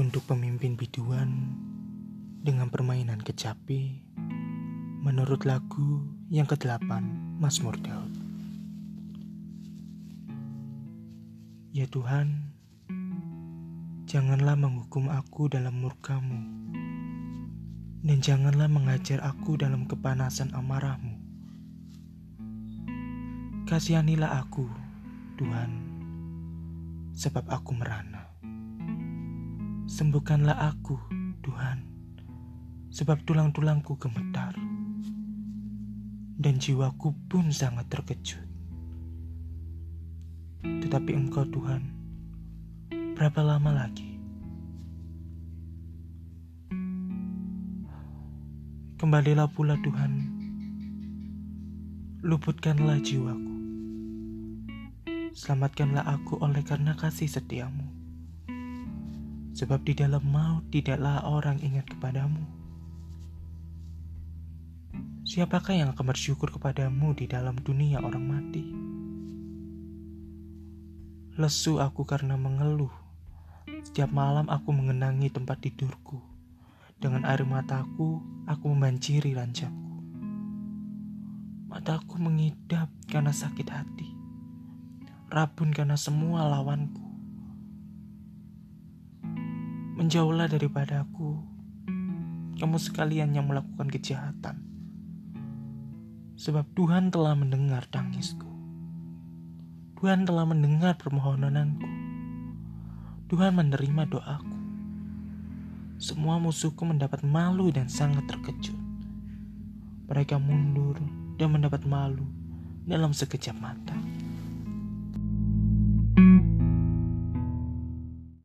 Untuk pemimpin biduan dengan permainan kecapi, menurut lagu yang ke-8 Mazmur Daud. Ya Tuhan, janganlah menghukum aku dalam murkamu, dan janganlah mengajar aku dalam kepanasan amarahmu. Kasihanilah aku, Tuhan, sebab aku merana. Sembuhkanlah aku, Tuhan, sebab tulang-tulangku gemetar, dan jiwaku pun sangat terkejut. Tetapi Engkau, Tuhan, berapa lama lagi? Kembalilah pula, Tuhan, luputkanlah jiwaku. Selamatkanlah aku oleh karena kasih setiamu. Sebab di dalam maut tidaklah orang ingat kepadamu. Siapakah yang akan bersyukur kepadamu di dalam dunia orang mati? Lesu aku karena mengeluh. Setiap malam aku mengenangi tempat tidurku. Dengan air mataku, aku membanjiri ranjangku. Mataku mengidap karena sakit hati rabun karena semua lawanku. Menjauhlah daripadaku, kamu sekalian yang melakukan kejahatan. Sebab Tuhan telah mendengar tangisku. Tuhan telah mendengar permohonanku. Tuhan menerima doaku. Semua musuhku mendapat malu dan sangat terkejut. Mereka mundur dan mendapat malu dalam sekejap mata.